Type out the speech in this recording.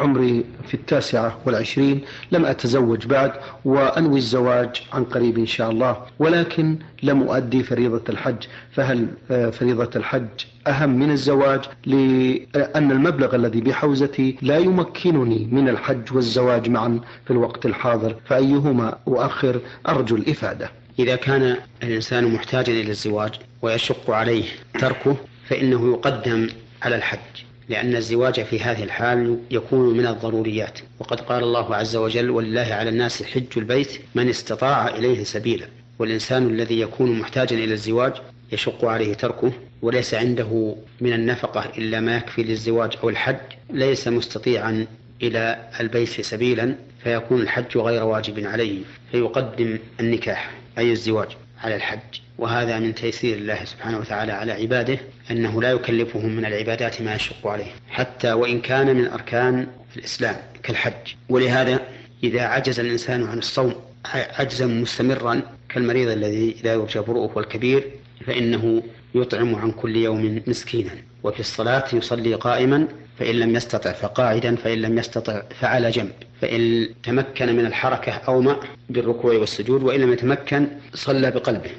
عمري في التاسعة والعشرين لم أتزوج بعد وأنوي الزواج عن قريب إن شاء الله ولكن لم أؤدي فريضة الحج. فهل آه، فريضة الحج أهم من الزواج؟ لأن المبلغ الذي بحوزتي لا يمكنني من الحج والزواج معا في الوقت الحاضر فأيهما أؤخر؟ أرجو الإفادة. إذا كان الإنسان محتاجا إلى الزواج ويشق عليه تركه فإنه يقدم على الحج. لأن الزواج في هذه الحال يكون من الضروريات. وقد قال الله عز وجل ولله على الناس حج البيت من استطاع إليه سبيلا. والإنسان الذي يكون محتاجا إلى الزواج يشق عليه تركه وليس عنده من النفقة إلا ما يكفي للزواج أو الحج ليس مستطيعا إلى البيت سبيلا فيكون الحج غير واجب عليه فيقدم النكاح أي الزواج على الحج. وهذا من تيسير الله سبحانه وتعالى على عباده أنه لا يكلفهم من العبادات ما يشق عليه حتى وإن كان من أركان الإسلام كالحج. ولهذا إذا عجز الإنسان عن الصوم عجزا مستمرا كالمريض الذي لا يرجى برؤه والكبير فإنه يطعم عن كل يوم مسكينا. وفي الصلاة يصلي قائما فإن لم يستطع فقاعدا فإن لم يستطع فعلى جنب. فإن تمكن من الحركة أومأ بالركوع والسجود وإن لم يتمكن صلى بقلبه.